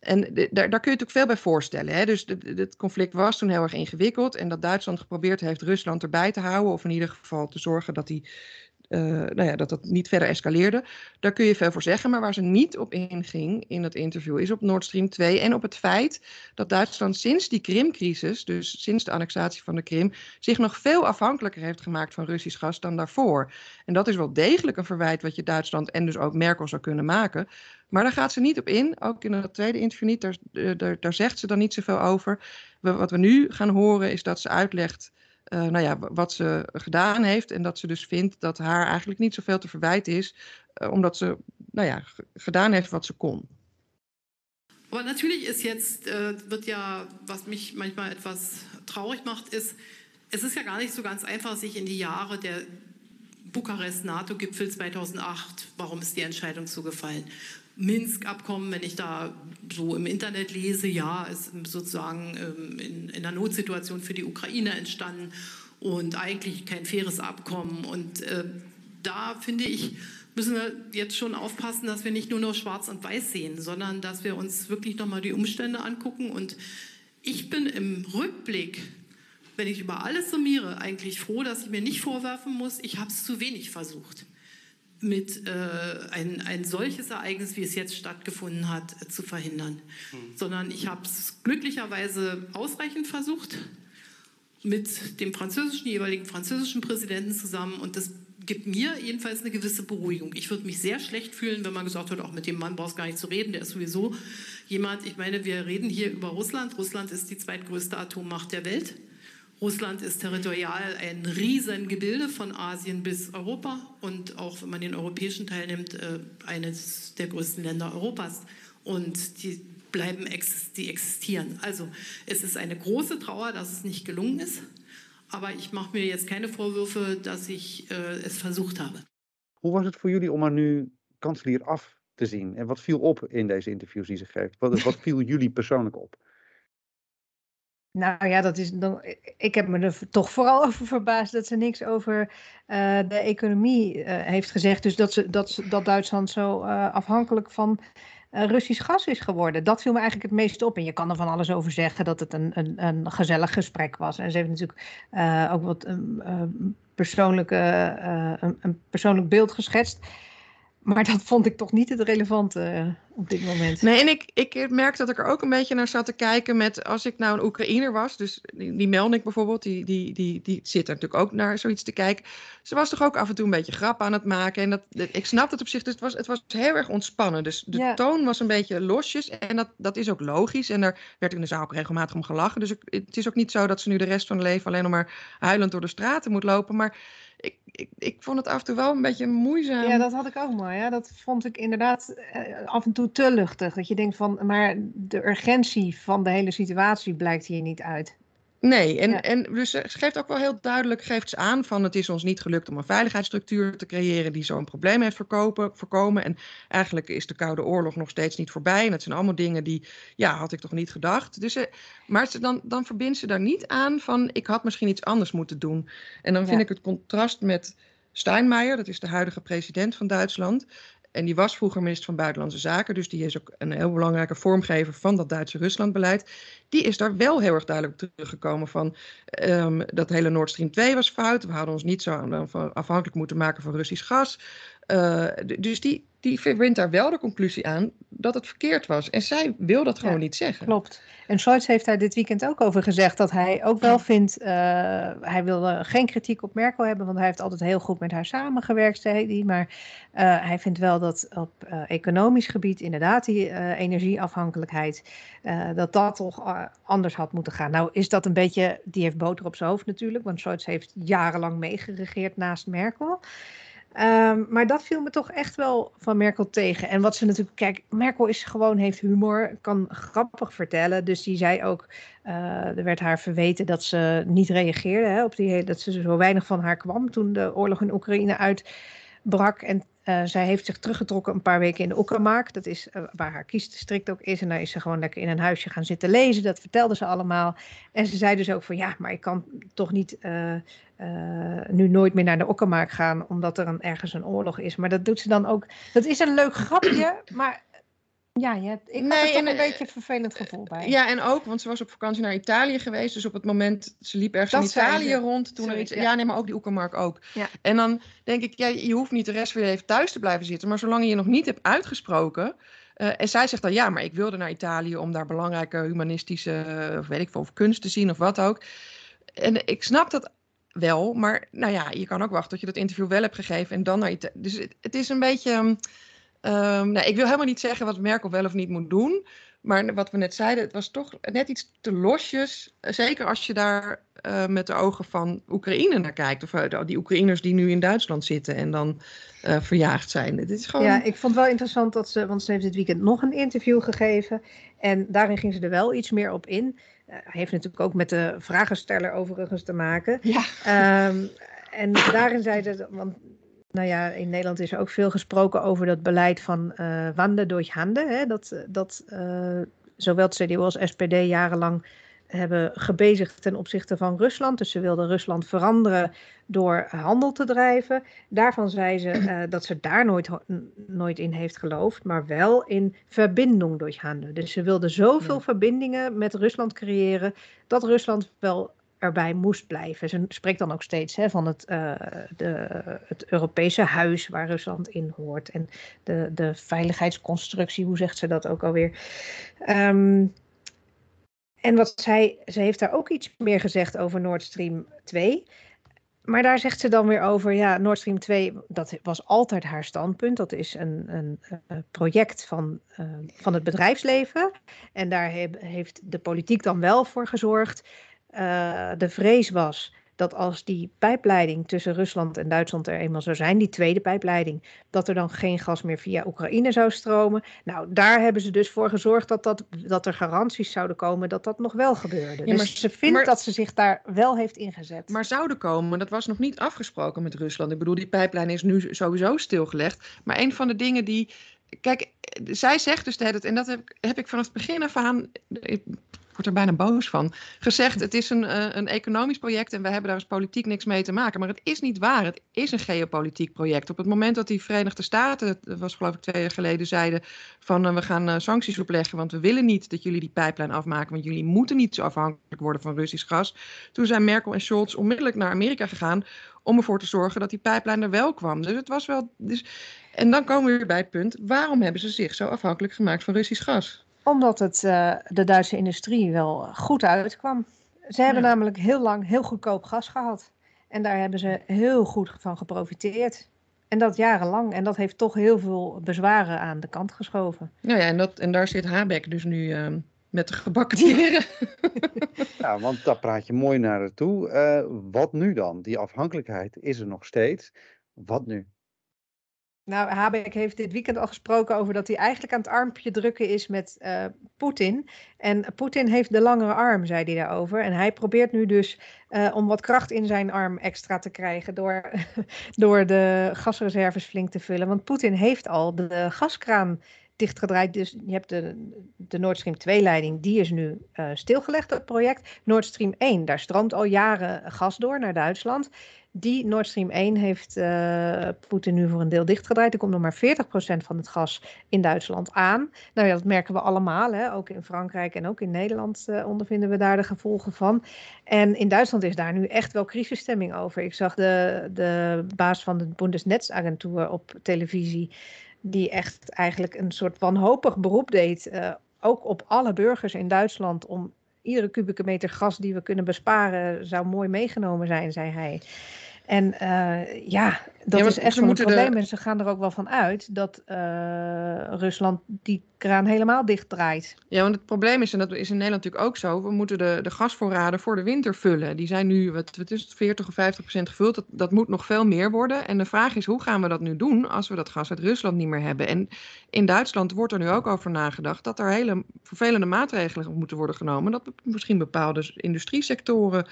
en daar, daar kun je natuurlijk veel bij voorstellen. Hè? Dus het conflict was toen heel erg ingewikkeld. En dat Duitsland geprobeerd heeft Rusland erbij te houden. Of in ieder geval te zorgen dat die uh, nou ja, dat dat niet verder escaleerde. Daar kun je veel voor zeggen. Maar waar ze niet op inging in het interview is op Nord Stream 2 en op het feit dat Duitsland sinds die Krimcrisis, dus sinds de annexatie van de Krim, zich nog veel afhankelijker heeft gemaakt van Russisch gas dan daarvoor. En dat is wel degelijk een verwijt wat je Duitsland en dus ook Merkel zou kunnen maken. Maar daar gaat ze niet op in, ook in het tweede interview niet. Daar, eh, daar, daar zegt ze dan niet zoveel over. wat we nu gaan horen is dat ze uitlegt uh, nou ja, wat ze gedaan heeft. En dat ze dus vindt dat haar eigenlijk niet zoveel te verwijten is, uh, omdat ze nou ja, gedaan heeft wat ze kon. Aber natürlich ist jetzt, äh, wird ja, was mich manchmal etwas traurig macht, ist, es ist ja gar nicht so ganz einfach, sich in die Jahre der Bukarest-NATO-Gipfel 2008, warum ist die Entscheidung zugefallen? Minsk-Abkommen, wenn ich da so im Internet lese, ja, ist sozusagen ähm, in, in einer Notsituation für die Ukraine entstanden und eigentlich kein faires Abkommen. Und äh, da finde ich, müssen wir jetzt schon aufpassen, dass wir nicht nur noch schwarz und weiß sehen, sondern dass wir uns wirklich nochmal die Umstände angucken. Und ich bin im Rückblick, wenn ich über alles summiere, eigentlich froh, dass ich mir nicht vorwerfen muss, ich habe es zu wenig versucht mit äh, ein, ein solches Ereignis, wie es jetzt stattgefunden hat, äh, zu verhindern. Mhm. Sondern ich habe es glücklicherweise ausreichend versucht mit dem französischen, jeweiligen französischen Präsidenten zusammen und das gibt mir jedenfalls eine gewisse Beruhigung. Ich würde mich sehr schlecht fühlen, wenn man gesagt hat, auch mit dem Mann brauchst gar nicht zu reden, der ist sowieso jemand, ich meine, wir reden hier über Russland. Russland ist die zweitgrößte Atommacht der Welt. Russland ist territorial ein Riesengebilde von Asien bis Europa und auch wenn man den europäischen Teil nimmt, äh, eines der größten Länder Europas. Und die bleiben, die existieren. Also es ist eine große Trauer, dass es nicht gelungen ist. Aber ich mache mir jetzt keine Vorwürfe, dass ich äh, es versucht habe. Hoe was het voor jullie om haar nu kanselier af te zien? En wat viel op in deze interviews die ze geeft? Wat, wat viel jullie persoonlijk op? Nou ja, dat is dan. Ik heb me er toch vooral over verbaasd dat ze niks over uh, de economie uh, heeft gezegd. Dus dat, ze, dat, dat Duitsland zo uh, afhankelijk van Russisch gas is geworden. Dat viel me eigenlijk het meest op. En je kan er van alles over zeggen dat het een, een, een gezellig gesprek was. En ze heeft natuurlijk ook wat persoonlijke, een, een persoonlijk beeld geschetst. Maar dat vond ik toch niet het relevante eh, op dit moment. Nee, en ik, ik merk dat ik er ook een beetje naar zat te kijken met als ik nou een Oekraïner was, dus die, die Melnik bijvoorbeeld, die, die, die, die zit er natuurlijk ook naar zoiets te kijken. Ze was toch ook af en toe een beetje grap aan het maken. En dat, ik snap het op zich, dus het was, het was heel erg ontspannen. Dus de toon was een beetje losjes en dat, dat is ook logisch. En daar werd in de zaal ook regelmatig om gelachen. Dus het is ook niet zo dat ze nu de rest van hun leven alleen nog maar huilend door de straten moet lopen. Maar ik, ik, ik vond het af en toe wel een beetje moeizaam. Ja, dat had ik ook maar. Ja. Dat vond ik inderdaad eh, af en toe te luchtig. Dat je denkt van, maar de urgentie van de hele situatie blijkt hier niet uit. Nee, en, en dus ze geeft ook wel heel duidelijk geeft ze aan van het is ons niet gelukt om een veiligheidsstructuur te creëren die zo'n probleem heeft verkopen, voorkomen. En eigenlijk is de Koude Oorlog nog steeds niet voorbij. En dat zijn allemaal dingen die, ja, had ik toch niet gedacht. Dus, ze, maar ze, dan, dan verbindt ze daar niet aan van ik had misschien iets anders moeten doen. En dan vind ik het contrast met Steinmeier, dat is de huidige president van Duitsland. En die was vroeger minister van Buitenlandse Zaken, dus die is ook een heel belangrijke vormgever van dat Duitse Ruslandbeleid. Die is daar wel heel erg duidelijk teruggekomen van um, dat hele Nord Stream 2 was fout. We hadden ons niet zo afhankelijk moeten maken van Russisch gas. Uh, dus die, die verbindt daar wel de conclusie aan dat het verkeerd was. En zij wil dat gewoon niet zeggen. Klopt. En Scholz heeft daar dit weekend ook over gezegd dat hij ook wel vindt, uh, hij wil geen kritiek op Merkel hebben, want hij heeft altijd heel goed met haar samengewerkt, zei hij. Maar uh, hij vindt wel dat op uh, economisch gebied inderdaad die energieafhankelijkheid, dat dat toch anders had moeten gaan. Nou is dat een beetje, die heeft boter op zijn hoofd natuurlijk, want Scholz heeft jarenlang meegeregeerd naast Merkel. Um, maar dat viel me toch echt wel van Merkel tegen. En wat ze natuurlijk, kijk, Merkel is gewoon, heeft humor, kan grappig vertellen. Dus die zei ook, uh, er werd haar verweten dat ze niet reageerde, hè, op die, dat ze zo weinig van haar kwam toen de oorlog in Oekraïne uitbrak. En uh, zij heeft zich teruggetrokken een paar weken in de Oekermaak. Dat is uh, waar haar kiesdistrict ook is. En daar is ze gewoon lekker in een huisje gaan zitten lezen. Dat vertelde ze allemaal. En ze zei dus ook van ja, maar ik kan toch niet uh, nu nooit meer naar de Oekermaak gaan. Omdat er een, ergens een oorlog is. Maar dat doet ze dan ook. Dat is een leuk grapje. Maar ja, je hebt, ik nee, had er een beetje een vervelend gevoel bij. Ja, en ook, want ze was op vakantie naar Italië geweest. Dus op het moment, ze liep ergens in Italië rond. Toen er iets, ja. nee, maar ook die Oekermark ook. Ja. En dan denk ik, ja, je hoeft niet de rest van je leven thuis te blijven zitten. Maar zolang je je nog niet hebt uitgesproken... Uh, en zij zegt dan, ja, maar ik wilde naar Italië om daar belangrijke humanistische, of weet ik veel, of kunst te zien of wat ook. En ik snap dat wel, maar nou ja, je kan ook wachten tot je dat interview wel hebt gegeven en dan naar Italië. Dus het, het is een beetje... Um, nou, ik wil helemaal niet zeggen wat Merkel wel of niet moet doen. Maar wat we net zeiden, het was toch net iets te losjes. Zeker als je daar uh, met de ogen van Oekraïne naar kijkt. Of uh, die Oekraïners die nu in Duitsland zitten en dan uh, verjaagd zijn. Dit is gewoon... Ja, ik vond het wel interessant dat ze, want ze heeft dit weekend nog een interview gegeven. En daarin ging ze er wel iets meer op in. Heeft natuurlijk ook met de vragensteller overigens te maken. Ja. Um, en daarin zei ze, want nou ja, in Nederland is er ook veel gesproken over dat beleid van uh, wanden door handen. Hè? Dat, dat uh, zowel het CDU als SPD jarenlang hebben gebezigd ten opzichte van Rusland. Dus ze wilden Rusland veranderen door handel te drijven. Daarvan zei ze uh, dat ze daar nooit, nooit in heeft geloofd, maar wel in verbinding door handen. Dus ze wilden zoveel ja. verbindingen met Rusland creëren dat Rusland wel erbij moest blijven. Ze spreekt dan ook steeds hè, van het, uh, de, het Europese huis waar Rusland in hoort. En de, de veiligheidsconstructie, hoe zegt ze dat ook alweer? Um, en wat zij, ze heeft daar ook iets meer gezegd over Nord Stream 2. Maar daar zegt ze dan weer over, ja, Nord Stream 2, dat was altijd haar standpunt. Dat is een, een, project van, uh, van het bedrijfsleven. En daar he, heeft de politiek dan wel voor gezorgd uh, de vrees was dat als die pijpleiding tussen Rusland en Duitsland er eenmaal zou zijn, die tweede pijpleiding, dat er dan geen gas meer via Oekraïne zou stromen. Nou, daar hebben ze dus voor gezorgd dat, dat, dat er garanties zouden komen dat dat nog wel gebeurde. Ja, dus ze vindt maar, dat ze zich daar wel heeft ingezet. Maar zouden komen, dat was nog niet afgesproken met Rusland. Ik bedoel, die pijplijn is nu sowieso stilgelegd. Maar een van de dingen die kijk, zij zegt dus dat, en dat heb, heb ik vanaf het begin af aan, word er bijna boos van. Gezegd, het is een, uh, een economisch project en we hebben daar als politiek niks mee te maken. Maar het is niet waar. Het is een geopolitiek project. Op het moment dat die Verenigde Staten, dat was geloof ik twee jaar geleden, zeiden van uh, we gaan uh, sancties opleggen, want we willen niet dat jullie die pijplijn afmaken, want jullie moeten niet zo afhankelijk worden van Russisch gas. Toen zijn Merkel en Scholz onmiddellijk naar Amerika gegaan om ervoor te zorgen dat die pijplijn er wel kwam. Dus het was wel. Dus, en dan komen we weer bij het punt: waarom hebben ze zich zo afhankelijk gemaakt van Russisch gas? Omdat het uh, de Duitse industrie wel goed uitkwam. Ze hebben Ja. namelijk heel lang heel goedkoop gas gehad. En daar hebben ze heel goed van geprofiteerd. En dat jarenlang. En dat heeft toch heel veel bezwaren aan de kant geschoven. Nou ja, en, dat, en daar zit Habeck dus nu ehm, met de gebakken peren. Ja, want daar praat je mooi naar naartoe. Eh wat nu dan? Die afhankelijkheid is er nog steeds. Wat nu? Nou, Habeck heeft dit weekend al gesproken over dat hij eigenlijk aan het armpje drukken is met eh, Poetin. En Poetin heeft de langere arm, zei hij daarover. En hij probeert nu dus eh, om wat kracht in zijn arm extra te krijgen door, door de gasreserves flink te vullen. Want Poetin heeft al de gaskraan dichtgedraaid. Dus je hebt de, de Nord Stream 2-leiding, die is nu eh, stilgelegd, dat project. Nord Stream 1, daar stroomt al jaren gas door naar Duitsland. Die Nord Stream 1 heeft uh, Poetin nu voor een deel dichtgedraaid. Er komt nog maar 40% van het gas in Duitsland aan. Nou ja, dat merken we allemaal. Hè? Ook in Frankrijk en ook in Nederland uh, ondervinden we daar de gevolgen van. En in Duitsland is daar nu echt wel crisisstemming over. Ik zag de, de baas van de Bundesnetzagentuur op televisie. Die echt eigenlijk een soort wanhopig beroep deed. Uh, ook op alle burgers in Duitsland. Om iedere kubieke meter gas die we kunnen besparen. zou mooi meegenomen zijn, zei hij. En uh, ja, dat ja, is echt een probleem. De... En ze gaan er ook wel van uit dat uh, Rusland die kraan helemaal dicht draait. Ja, want het probleem is, en dat is in Nederland natuurlijk ook zo, we moeten de, de gasvoorraden voor de winter vullen. Die zijn nu, wat, wat is het, 40 of 50 procent gevuld. Dat, dat moet nog veel meer worden. En de vraag is, hoe gaan we dat nu doen als we dat gas uit Rusland niet meer hebben? En in Duitsland wordt er nu ook over nagedacht dat er hele vervelende maatregelen moeten worden genomen. Dat misschien bepaalde industriesectoren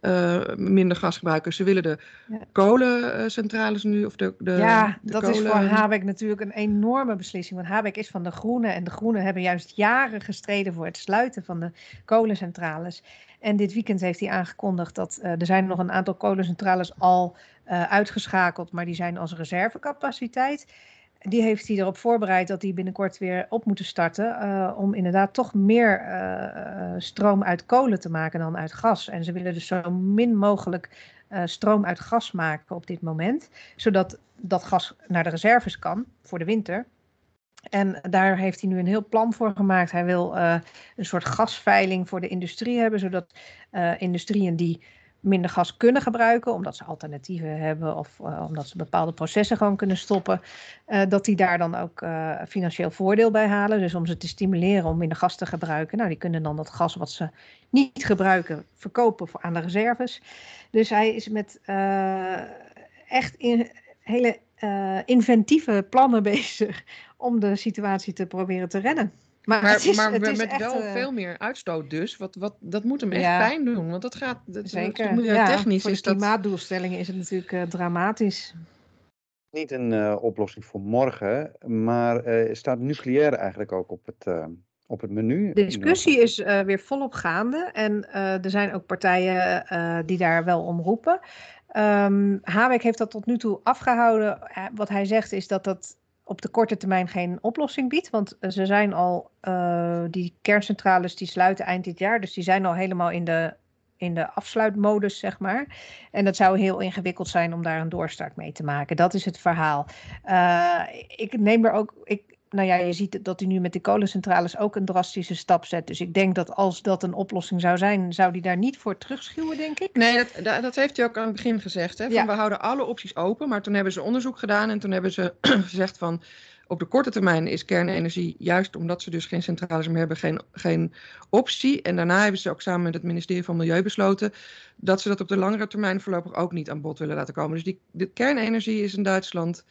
uh, minder gas gebruiken. Ze willen de ja. kolencentrales nu, of de, de Ja, de dat kolen... is voor Habeck natuurlijk een enorme beslissing. Want Habeck is van de Groenen en de Groenen hebben juist jaren gestreden voor het sluiten van de kolencentrales. En dit weekend heeft hij aangekondigd dat uh, er zijn nog een aantal kolencentrales al uh, uitgeschakeld, maar die zijn als reservecapaciteit. Die heeft hij erop voorbereid dat die binnenkort weer op moeten starten. Om inderdaad toch meer stroom uit kolen te maken dan uit gas. En ze willen dus zo min mogelijk uh, stroom uit gas maken op dit moment. Zodat dat gas naar de reserves kan voor de winter. En daar heeft hij nu een heel plan voor gemaakt. Hij wil een soort gasveiling voor de industrie hebben. Zodat industrieën die minder gas kunnen gebruiken, omdat ze alternatieven hebben of uh, omdat ze bepaalde processen gewoon kunnen stoppen, uh, dat die daar dan ook uh, financieel voordeel bij halen. Dus om ze te stimuleren om minder gas te gebruiken. Nou, die kunnen dan dat gas wat ze niet gebruiken verkopen voor, aan de reserves. Dus hij is met echt in, hele inventieve plannen bezig om de situatie te proberen te redden. Maar, maar, is, maar met echt, wel uh... veel meer uitstoot dus. Wat, wat, dat moet hem echt ja. pijn doen. Want dat gaat... Dat, Zeker. Dat, technisch ja, voor is de klimaatdoelstellingen is het natuurlijk uh, dramatisch. Niet een uh, oplossing voor morgen. Maar staat nucleair eigenlijk ook op het, op het menu? De discussie is weer volop gaande. En er zijn ook partijen die daar wel om roepen. Um, Habeck heeft dat tot nu toe afgehouden. Wat hij zegt is dat dat op de korte termijn geen oplossing biedt. Want ze zijn al, uh, die kerncentrales die sluiten eind dit jaar. Dus die zijn al helemaal in de, in de afsluitmodus, zeg maar. En dat zou heel ingewikkeld zijn om daar een doorstart mee te maken. Dat is het verhaal. Uh, ik neem er ook... Ik, nou ja, je ziet dat hij nu met de kolencentrales ook een drastische stap zet. Dus ik denk dat als dat een oplossing zou zijn, zou hij daar niet voor terugschuwen, denk ik. Nee, dat, dat heeft hij ook aan het begin gezegd. Hè? Van, ja. We houden alle opties open, maar toen hebben ze onderzoek gedaan en toen hebben ze gezegd van... Op de korte termijn is kernenergie, juist omdat ze dus geen centrales meer hebben, geen, geen optie. En daarna hebben ze ook samen met het ministerie van Milieu besloten dat ze dat op de langere termijn voorlopig ook niet aan bod willen laten komen. Dus die, de kernenergie is in Duitsland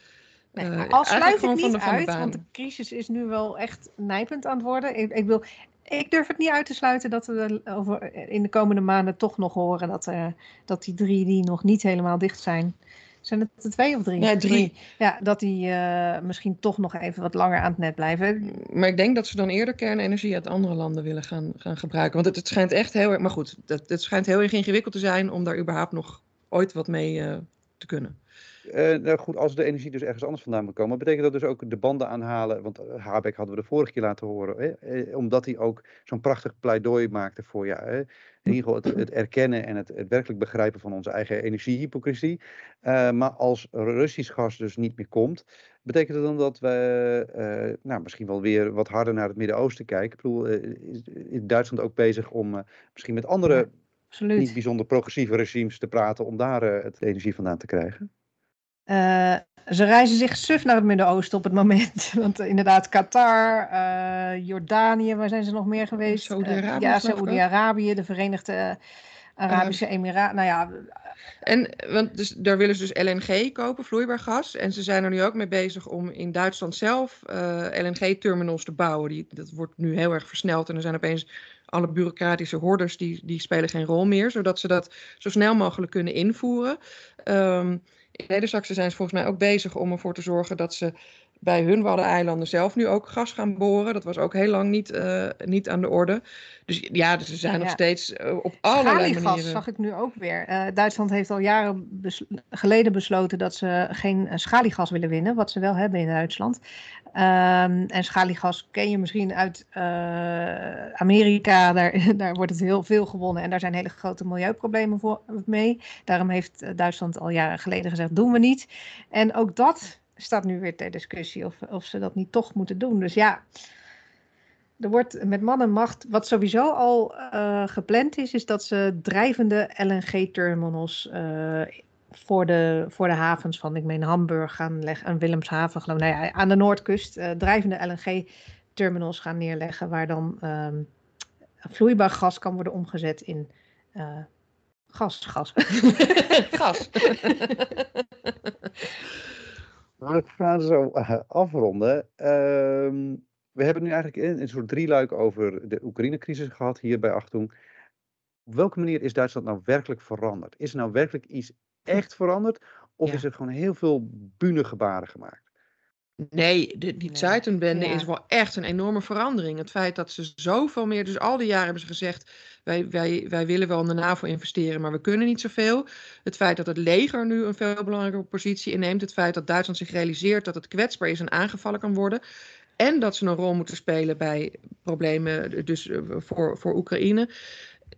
Nee, maar al sluit het niet uit, want de crisis is nu wel echt nijpend aan het worden. Ik, ik, wil, ik durf het niet uit te sluiten dat we over, in de komende maanden toch nog horen dat, uh, dat die drie die nog niet helemaal dicht zijn. Zijn het er twee of drie? Ja, drie. Ja, dat die uh, misschien toch nog even wat langer aan het net blijven. Maar ik denk dat ze dan eerder kernenergie uit andere landen willen gaan, gaan gebruiken. Want het, het schijnt echt heel erg, maar goed, het, het schijnt heel erg ingewikkeld te zijn om daar überhaupt nog ooit wat mee uh, te kunnen. Uh, nou goed, als de energie dus ergens anders vandaan moet komen, betekent dat dus ook de banden aanhalen. Want uh, Habeck hadden we de vorige keer laten horen, hè, omdat hij ook zo'n prachtig pleidooi maakte voor ja, hè, in ieder geval het, het erkennen en het, het, werkelijk begrijpen van onze eigen energiehypocrisie. Uh, maar als Russisch gas dus niet meer komt, betekent dat dan dat we nou, misschien wel weer wat harder naar het Midden-Oosten kijken? Ik bedoel, is, is, Duitsland ook bezig om misschien met andere Absoluut. niet bijzonder progressieve regimes te praten om daar het energie vandaan te krijgen? Uh, ze reizen zich suf naar het Midden-Oosten op het moment. Want uh, inderdaad, Qatar, uh, Jordanië, waar zijn ze nog meer geweest? Saudi-Arabië. ja, Saudi-Arabië, de Verenigde Arabische Emiraten. Nou ja. En want dus, daar willen ze dus LNG kopen, vloeibaar gas. En ze zijn er nu ook mee bezig om in Duitsland zelf LNG-terminals te bouwen. Die, dat wordt nu heel erg versneld. En er zijn opeens alle bureaucratische hordes, die, die spelen geen rol meer. Zodat ze dat zo snel mogelijk kunnen invoeren. Um, in Neder-Saxe zijn ze volgens mij ook bezig om ervoor te zorgen dat ze bij hun Waddeneilanden zelf nu ook gas gaan boren. Dat was ook heel lang niet, uh, niet aan de orde. Dus ja, dus ze zijn ja. nog steeds uh, op allerlei gas manieren... zag ik nu ook weer. Uh, Duitsland heeft al jaren bes geleden besloten dat ze geen schaliegas willen winnen. Wat ze wel hebben in Duitsland. Um, en schaliegas ken je misschien uit Amerika. Daar, daar wordt het heel veel gewonnen. En daar zijn hele grote milieuproblemen voor, mee. Daarom heeft Duitsland al jaren geleden gezegd, doen we niet. En ook dat staat nu weer ter discussie of, of ze dat niet toch moeten doen. Dus ja, er wordt met man en macht, wat sowieso al uh, gepland is, is dat ze drijvende LNG-terminals uh, voor, de, voor de havens van, ik meen Hamburg gaan leggen, en Willemshaven, geloof nou ja, aan de Noordkust, uh, drijvende LNG-terminals gaan neerleggen, waar dan um, vloeibaar gas kan worden omgezet in gas. Gas. gas. We gaan zo uh, afronden. Uh, we hebben nu eigenlijk een, een soort drieluik over de Oekraïne-crisis gehad hier bij Achtung. Op welke manier is Duitsland nou werkelijk veranderd? Is er nou werkelijk iets echt veranderd? Of ja. is er gewoon heel veel bühnegebaren gemaakt? Nee, de, die ja. is wel echt een enorme verandering. Het feit dat ze zoveel meer, dus al die jaren hebben ze gezegd, wij, wij, wij willen wel in de NAVO investeren, maar we kunnen niet zoveel. Het feit dat het leger nu een veel belangrijke positie inneemt, het feit dat Duitsland zich realiseert dat het kwetsbaar is en aangevallen kan worden. En dat ze een rol moeten spelen bij problemen dus voor, voor Oekraïne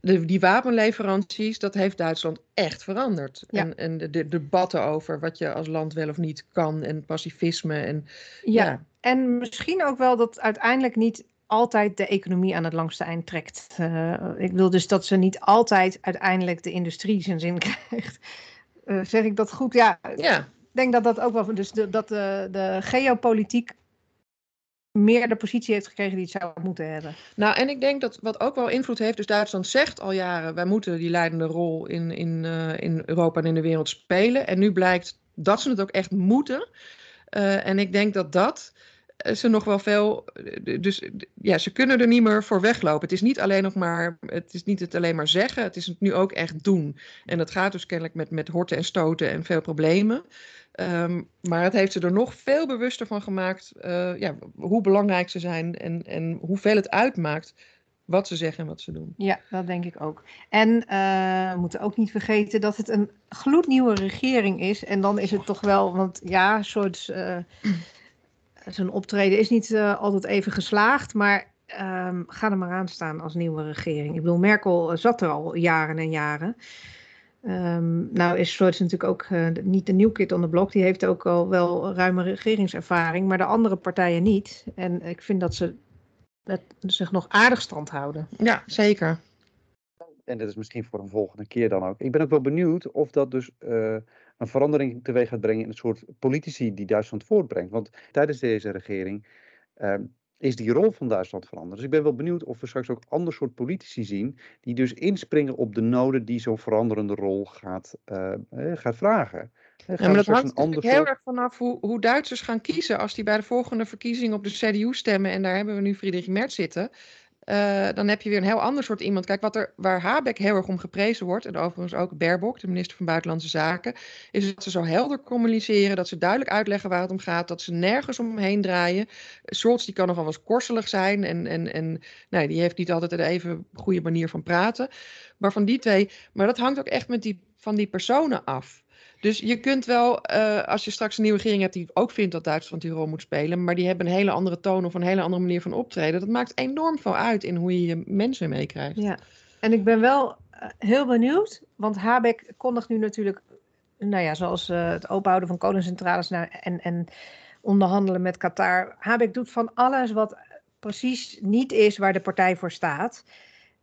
de, die wapenleveranties, dat heeft Duitsland echt veranderd. Ja. En, en de, de, debatten over wat je als land wel of niet kan en pacifisme. En, ja. ja. en misschien ook wel dat uiteindelijk niet altijd de economie aan het langste eind trekt. Uh, ik wil dus dat ze niet altijd uiteindelijk de industrie zijn zin krijgt. Uh, zeg ik dat goed? Ja, ja. ik denk dat dat ook wel... Dus de, dat de, de geopolitiek meer de positie heeft gekregen die het zou moeten hebben. Nou, en ik denk dat wat ook wel invloed heeft, dus Duitsland zegt al jaren, wij moeten die leidende rol in, in, uh, in Europa en in de wereld spelen. En nu blijkt dat ze het ook echt moeten. Uh, en ik denk dat dat ze nog wel veel. Dus ja, ze kunnen er niet meer voor weglopen. Het is niet alleen nog maar. Het is niet het alleen maar zeggen. Het is het nu ook echt doen. En dat gaat dus kennelijk met, met horten en stoten en veel problemen. Um, maar het heeft ze er nog veel bewuster van gemaakt. Uh, ja, hoe belangrijk ze zijn en, en hoeveel het uitmaakt wat ze zeggen en wat ze doen. Ja, dat denk ik ook. En uh, we moeten ook niet vergeten dat het een gloednieuwe regering is. En dan is het toch wel, want ja, soort. Zijn optreden is niet uh, altijd even geslaagd, maar um, ga er maar aan staan als nieuwe regering. Ik bedoel, Merkel zat er al jaren en jaren. Um, nou is Scholz natuurlijk ook uh, niet de nieuw kid on the block. Die heeft ook al wel ruime regeringservaring, maar de andere partijen niet. En ik vind dat ze het, zich nog aardig stand houden. Ja, zeker. En dat is misschien voor een volgende keer dan ook. Ik ben ook wel benieuwd of dat dus uh, een verandering teweeg gaat brengen in het soort politici die Duitsland voortbrengt. Want tijdens deze regering uh, is die rol van Duitsland veranderd. Dus ik ben wel benieuwd of we straks ook ander soort politici zien die dus inspringen op de noden die zo'n veranderende rol gaat, uh, gaat vragen. Ja, maar dat hangt natuurlijk heel erg vanaf hoe, hoe Duitsers gaan kiezen als die bij de volgende verkiezing op de CDU stemmen. En daar hebben we nu Friedrich Merz zitten. Uh, dan heb je weer een heel ander soort iemand. Kijk, wat er, waar Habeck heel erg om geprezen wordt, en overigens ook Baerbock, de minister van Buitenlandse Zaken, is dat ze zo helder communiceren, dat ze duidelijk uitleggen waar het om gaat, dat ze nergens omheen draaien. Scholz die kan nogal eens korselig zijn en, en, en nou, die heeft niet altijd een even goede manier van praten. Maar van die twee, maar dat hangt ook echt met die, van die personen af. Dus je kunt wel, uh, als je straks een nieuwe regering hebt die ook vindt dat Duitsland die rol moet spelen, maar die hebben een hele andere toon of een hele andere manier van optreden, dat maakt enorm veel uit in hoe je je mensen meekrijgt. Ja, en ik ben wel uh, heel benieuwd, want Habeck kondigt nu natuurlijk, nou ja, zoals uh, het openhouden van kolencentrales en, en onderhandelen met Qatar. Habeck doet van alles wat precies niet is waar de partij voor staat.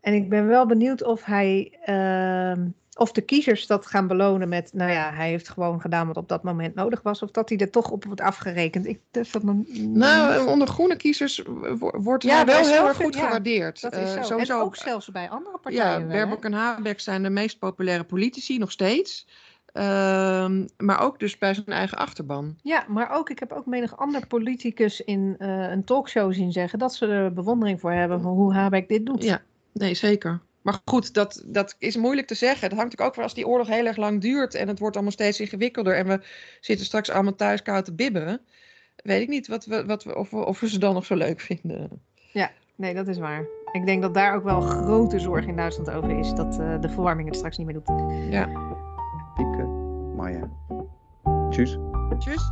En ik ben wel benieuwd of hij. Uh, of de kiezers dat gaan belonen met, nou ja, hij heeft gewoon gedaan wat op dat moment nodig was. Of dat hij er toch op wordt afgerekend. Ik durf dat. Nou, onder groene kiezers wordt ja, hij wel heel erg goed ja, gewaardeerd. Dat is zo. Uh, sowieso, en ook zelfs bij andere partijen. Ja, Baerbock en Habeck zijn de meest populaire politici, nog steeds. Uh, maar ook dus bij zijn eigen achterban. Ja, maar ook, ik heb ook menig ander politicus in uh, een talkshow zien zeggen dat ze er bewondering voor hebben van hoe Habeck dit doet. Ja, nee, zeker. Maar goed, dat, dat is moeilijk te zeggen. Dat hangt natuurlijk ook van als die oorlog heel erg lang duurt en het wordt allemaal steeds ingewikkelder en we zitten straks allemaal thuis koud te bibberen. Weet ik niet wat we, wat we, of, we, of we ze dan nog zo leuk vinden. Ja, nee, dat is waar. Ik denk dat daar ook wel grote zorg in Duitsland over is. Dat uh, de verwarming het straks niet meer doet. Ja. Piepke, Maya. Tjus. Tjus.